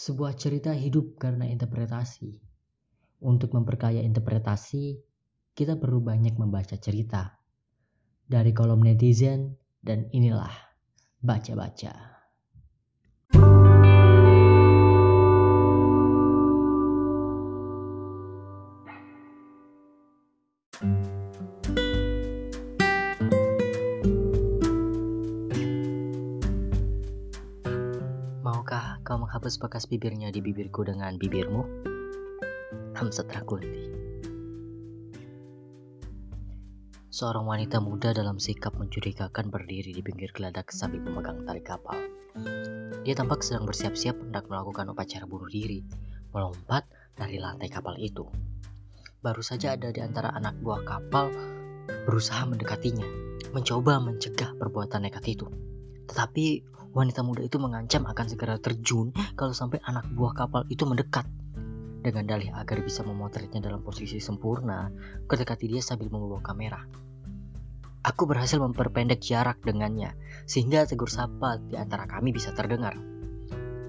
Sebuah cerita hidup karena interpretasi. Untuk memperkaya interpretasi, kita perlu banyak membaca cerita. Dari kolom netizen, dan inilah baca-baca. Menghapus bekas bibirnya di bibirku dengan bibirmu? Hamzat Rakunti Seorang wanita muda dalam sikap mencurigakan berdiri di pinggir geladak sambil memegang tali kapal. Dia tampak sedang bersiap-siap hendak melakukan upacara bunuh diri, melompat dari lantai kapal itu. Baru saja ada di antara anak buah kapal berusaha mendekatinya, mencoba mencegah perbuatan nekat itu. Tetapi wanita muda itu mengancam akan segera terjun kalau sampai anak buah kapal itu mendekat. Dengan dalih agar bisa memotretnya dalam posisi sempurna, kedekati dia sambil membawa kamera. Aku berhasil memperpendek jarak dengannya, sehingga tegur sapa di antara kami bisa terdengar.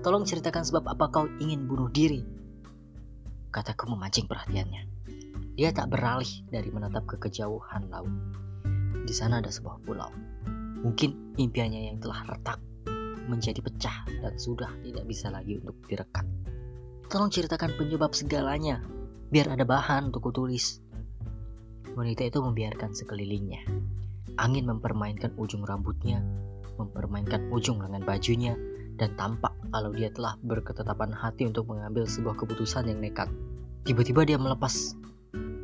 Tolong ceritakan sebab apa kau ingin bunuh diri? Kataku memancing perhatiannya. Dia tak beralih dari menatap ke kejauhan laut. Di sana ada sebuah pulau. Mungkin impiannya yang telah retak menjadi pecah dan sudah tidak bisa lagi untuk direkat. Tolong ceritakan penyebab segalanya, biar ada bahan untuk kutulis. Wanita itu membiarkan sekelilingnya. Angin mempermainkan ujung rambutnya, mempermainkan ujung lengan bajunya, dan tampak kalau dia telah berketetapan hati untuk mengambil sebuah keputusan yang nekat. Tiba-tiba dia melepas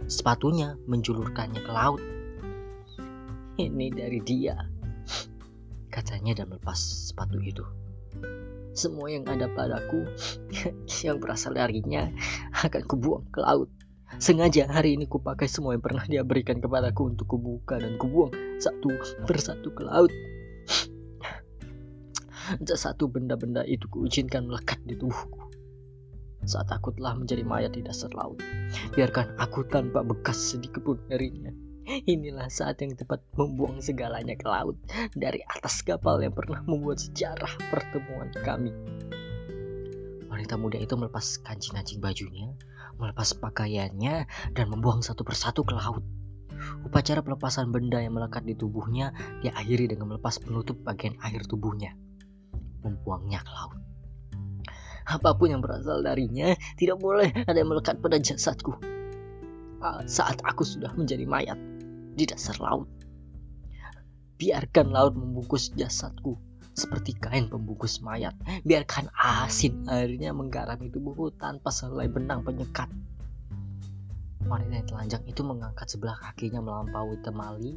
sepatunya, menjulurkannya ke laut. Ini dari dia, katanya dan melepas sepatu itu. Semua yang ada padaku yang berasal darinya akan kubuang ke laut. Sengaja hari ini kupakai semua yang pernah dia berikan kepadaku untuk kubuka dan kubuang satu persatu ke laut. Satu benda-benda itu kuizinkan melekat di tubuhku. Saat aku telah menjadi mayat di dasar laut, biarkan aku tanpa bekas sedikit pun darinya. Inilah saat yang tepat membuang segalanya ke laut dari atas kapal yang pernah membuat sejarah pertemuan kami. Wanita muda itu melepas kancing-kancing bajunya, melepas pakaiannya, dan membuang satu persatu ke laut. Upacara pelepasan benda yang melekat di tubuhnya diakhiri dengan melepas penutup bagian akhir tubuhnya, membuangnya ke laut. Apa pun yang berasal darinya tidak boleh ada yang melekat pada jasadku saat aku sudah menjadi mayat di dasar laut. Biarkan laut membungkus jasadku seperti kain pembungkus mayat. Biarkan asin airnya menggarami tubuhku tanpa selai benang penyekat. Wanita yang telanjang itu mengangkat sebelah kakinya melampaui temali,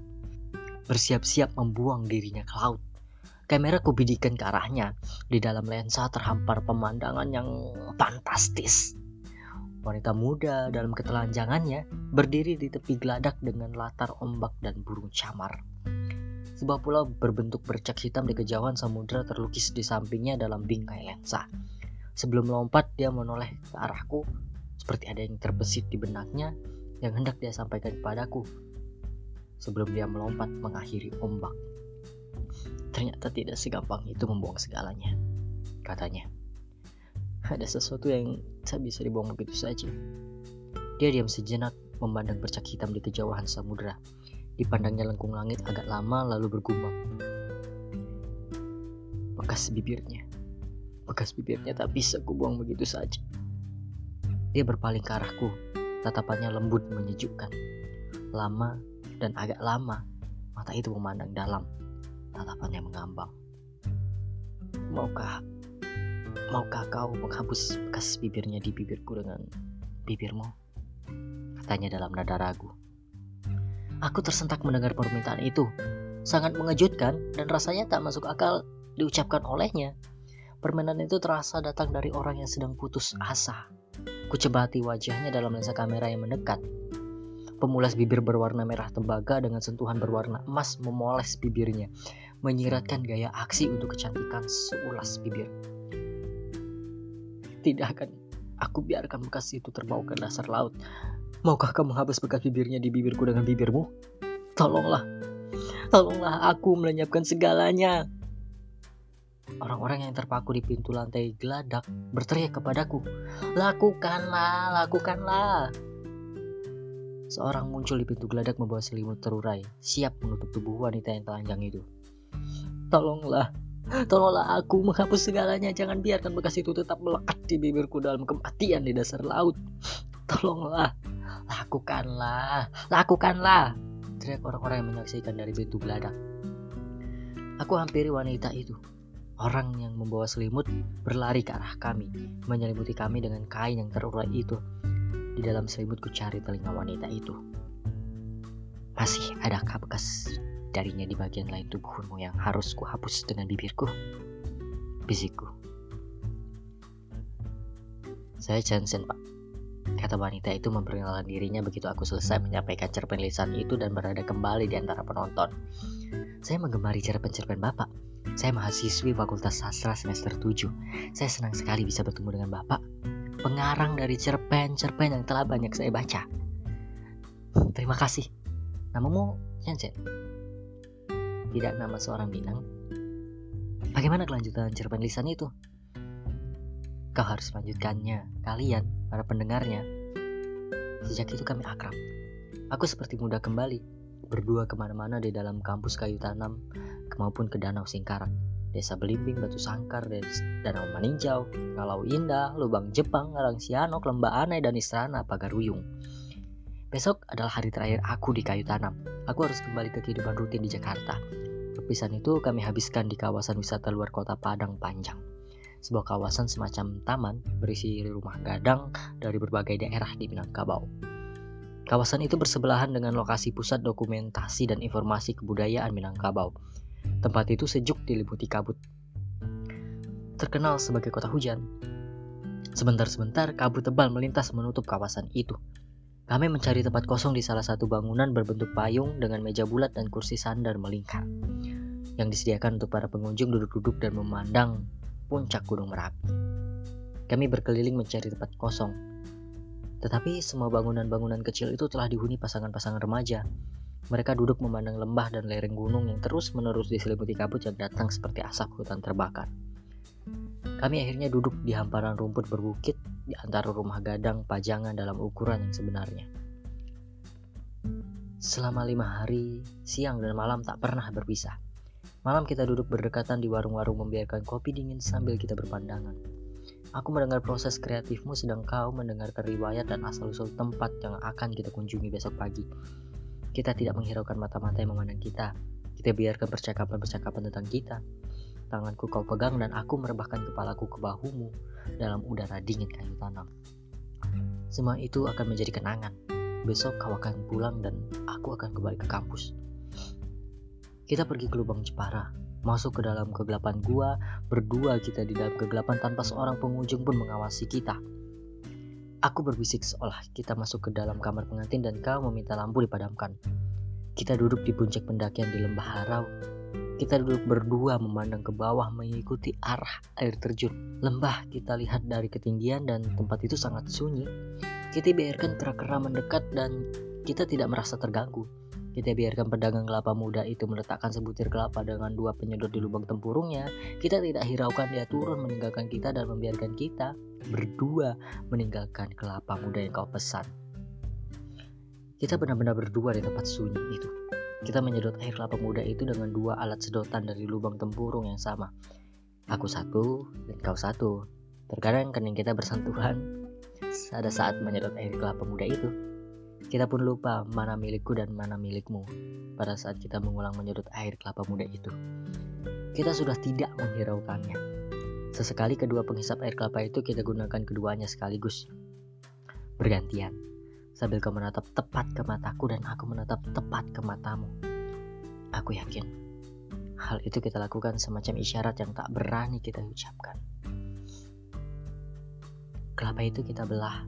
bersiap-siap membuang dirinya ke laut. Kamera kubidikan ke arahnya. Di dalam lensa terhampar pemandangan yang fantastis. Wanita muda dalam ketelanjangannya berdiri di tepi geladak dengan latar ombak dan burung camar. Sebuah pulau berbentuk bercak hitam di kejauhan samudera terlukis di sampingnya dalam bingkai lensa. Sebelum melompat, dia menoleh ke arahku seperti ada yang terbesit di benaknya yang hendak dia sampaikan kepadaku. Sebelum dia melompat mengakhiri ombak. Ternyata tidak segampang itu membuang segalanya, katanya ada sesuatu yang tak bisa dibuang begitu saja. Dia diam sejenak, memandang bercak hitam di kejauhan samudera. Dipandangnya lengkung langit agak lama lalu bergumam. Bekas bibirnya. Bekas bibirnya tak bisa kubuang begitu saja. Dia berpaling ke arahku. Tatapannya lembut menyejukkan. Lama dan agak lama, mata itu memandang dalam. Tatapannya mengambang. Maukah Maukah kau menghapus bekas bibirnya di bibirku dengan bibirmu? Katanya dalam nada ragu. Aku tersentak mendengar permintaan itu. Sangat mengejutkan dan rasanya tak masuk akal diucapkan olehnya. Permainan itu terasa datang dari orang yang sedang putus asa. Kucebati wajahnya dalam lensa kamera yang mendekat. Pemulas bibir berwarna merah tembaga dengan sentuhan berwarna emas memoles bibirnya, menyiratkan gaya aksi untuk kecantikan seulas bibir. Tidak akan aku biarkan bekas itu terbawa ke dasar laut. Maukah kamu habis bekas bibirnya di bibirku dengan bibirmu? Tolonglah. Tolonglah aku melenyapkan segalanya. orang-orang yang terpaku di pintu lantai geladak berteriak kepadaku, "Lakukanlah, lakukanlah!" Seorang muncul di pintu geladak membawa selimut terurai, siap menutup tubuh wanita yang telanjang itu. Tolonglah, tolonglah aku menghapus segalanya. Jangan biarkan bekas itu tetap melekat di bibirku dalam kematian di dasar laut. Tolonglah, lakukanlah, lakukanlah. Teriak orang-orang yang menyaksikan dari pintu geladak. Aku hampiri wanita itu. Orang yang membawa selimut berlari ke arah kami, menyelimuti kami dengan kain yang terurai itu di dalam selimutku cari telinga wanita itu. Masih adakah bekas darinya di bagian lain tubuhmu yang harus kuhapus dengan bibirku? Bisikku. Saya Jensen, Pak. Kata wanita itu memperkenalkan dirinya begitu aku selesai menyampaikan cerpen lisan itu dan berada kembali di antara penonton. Saya menggemari cerpen-cerpen Bapak. Saya mahasiswi Fakultas Sastra semester 7. Saya senang sekali bisa bertemu dengan Bapak pengarang dari cerpen-cerpen yang telah banyak saya baca. Terima kasih. Namamu Yansen? Tidak nama seorang Minang. Bagaimana kelanjutan cerpen lisan itu? Kau harus melanjutkannya, kalian, para pendengarnya. Sejak itu kami akrab. Aku seperti muda kembali, berdua ke mana-mana di dalam kampus kayu tanam, maupun ke danau Singkarak Desa Belimbing, Batu Sangkar, Danau Maninjau, Kalau Indah, Lubang Jepang, Larang Sianok, Lembah Anai, dan Istana Pagaruyung. Besok adalah hari terakhir aku di kayu tanam. Aku harus kembali ke kehidupan rutin di Jakarta. Perpisahan itu kami habiskan di kawasan wisata luar kota Padang Panjang. Sebuah kawasan semacam taman berisi rumah gadang dari berbagai daerah di Minangkabau. Kawasan itu bersebelahan dengan lokasi pusat dokumentasi dan informasi kebudayaan Minangkabau Tempat itu sejuk diliputi kabut. Terkenal sebagai kota hujan. Sebentar-sebentar kabut tebal melintas menutup kawasan itu. Kami mencari tempat kosong di salah satu bangunan berbentuk payung dengan meja bulat dan kursi sandar melingkar yang disediakan untuk para pengunjung duduk-duduk dan memandang puncak Gunung Merapi. Kami berkeliling mencari tempat kosong. Tetapi semua bangunan-bangunan kecil itu telah dihuni pasangan-pasangan remaja mereka duduk memandang lembah dan lereng gunung yang terus-menerus diselimuti kabut yang datang seperti asap hutan terbakar. Kami akhirnya duduk di hamparan rumput berbukit di antara rumah gadang pajangan dalam ukuran yang sebenarnya. Selama lima hari, siang dan malam tak pernah berpisah. Malam kita duduk berdekatan di warung-warung membiarkan kopi dingin sambil kita berpandangan. Aku mendengar proses kreatifmu sedang kau mendengarkan riwayat dan asal-usul tempat yang akan kita kunjungi besok pagi. Kita tidak menghiraukan mata-mata yang memandang kita. Kita biarkan percakapan-percakapan tentang kita. Tanganku kau pegang dan aku merebahkan kepalaku ke bahumu dalam udara dingin kayu tanam. Semua itu akan menjadi kenangan. Besok kau akan pulang dan aku akan kembali ke kampus. Kita pergi ke lubang Jepara, masuk ke dalam kegelapan gua, berdua kita di dalam kegelapan tanpa seorang pengunjung pun mengawasi kita. Aku berbisik seolah kita masuk ke dalam kamar pengantin dan kau meminta lampu dipadamkan. Kita duduk di puncak pendakian di lembah Harau. Kita duduk berdua memandang ke bawah mengikuti arah air terjun. Lembah kita lihat dari ketinggian dan tempat itu sangat sunyi. Kita biarkan kera-kera mendekat dan kita tidak merasa terganggu. Kita biarkan pedagang kelapa muda itu meletakkan sebutir kelapa dengan dua penyedot di lubang tempurungnya. Kita tidak hiraukan dia turun meninggalkan kita dan membiarkan kita berdua meninggalkan kelapa muda yang kau pesan. Kita benar-benar berdua di tempat sunyi itu. Kita menyedot air kelapa muda itu dengan dua alat sedotan dari lubang tempurung yang sama. Aku satu dan kau satu. Terkadang kening kita bersentuhan. Ada saat menyedot air kelapa muda itu. Kita pun lupa mana milikku dan mana milikmu pada saat kita mengulang menyedot air kelapa muda itu. Kita sudah tidak menghiraukannya. Sesekali kedua penghisap air kelapa itu kita gunakan keduanya sekaligus. Bergantian, sambil kau menatap tepat ke mataku dan aku menatap tepat ke matamu. Aku yakin, hal itu kita lakukan semacam isyarat yang tak berani kita ucapkan. Kelapa itu kita belah,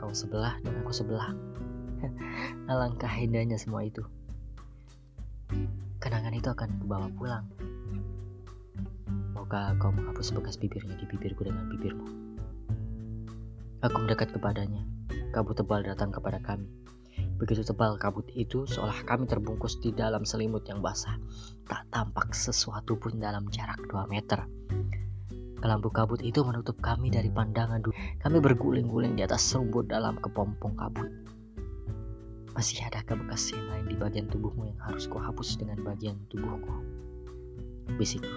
kau sebelah dan aku sebelah. Alangkah indahnya semua itu. Kenangan itu akan kubawa pulang. Maukah kau menghapus bekas bibirnya di bibirku dengan bibirmu? Aku mendekat kepadanya. Kabut tebal datang kepada kami. Begitu tebal kabut itu, seolah kami terbungkus di dalam selimut yang basah. Tak tampak sesuatu pun dalam jarak 2 meter. Kelambu kabut itu menutup kami dari pandangan dunia. Kami berguling-guling di atas rumput dalam kepompong kabut. Masih adakah bekas yang lain di bagian tubuhmu yang harus kuhapus dengan bagian tubuhku? Bisikku.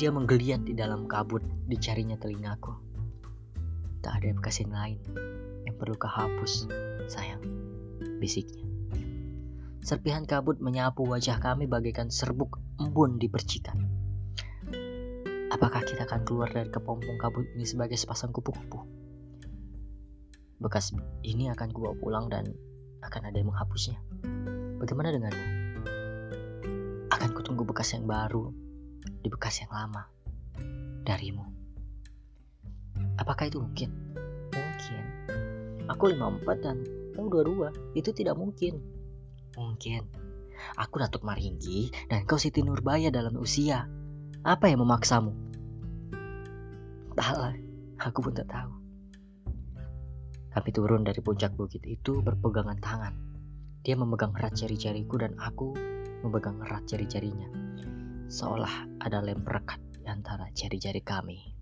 Dia menggeliat di dalam kabut, dicarinya telingaku. Tak ada yang lain yang perlu kehapus, sayang, bisiknya. Serpihan kabut menyapu wajah kami bagaikan serbuk embun di percikan. Apakah kita akan keluar dari kepompong kabut ini sebagai sepasang kupu-kupu? Bekas ini akan kubawa pulang dan akan ada yang menghapusnya. Bagaimana denganmu? Akan kutunggu bekas yang baru di bekas yang lama darimu. Apakah itu mungkin? Mungkin. Aku 54 dan kau 22. Itu tidak mungkin. Mungkin. Aku Datuk Maringgi dan kau Siti Nurbaya dalam usia. Apa yang memaksamu? Entahlah, aku pun tak tahu. Kami turun dari puncak bukit itu berpegangan tangan. Dia memegang erat jari-jariku dan aku memegang erat jari-jarinya. Seolah ada lem perekat di antara jari-jari kami.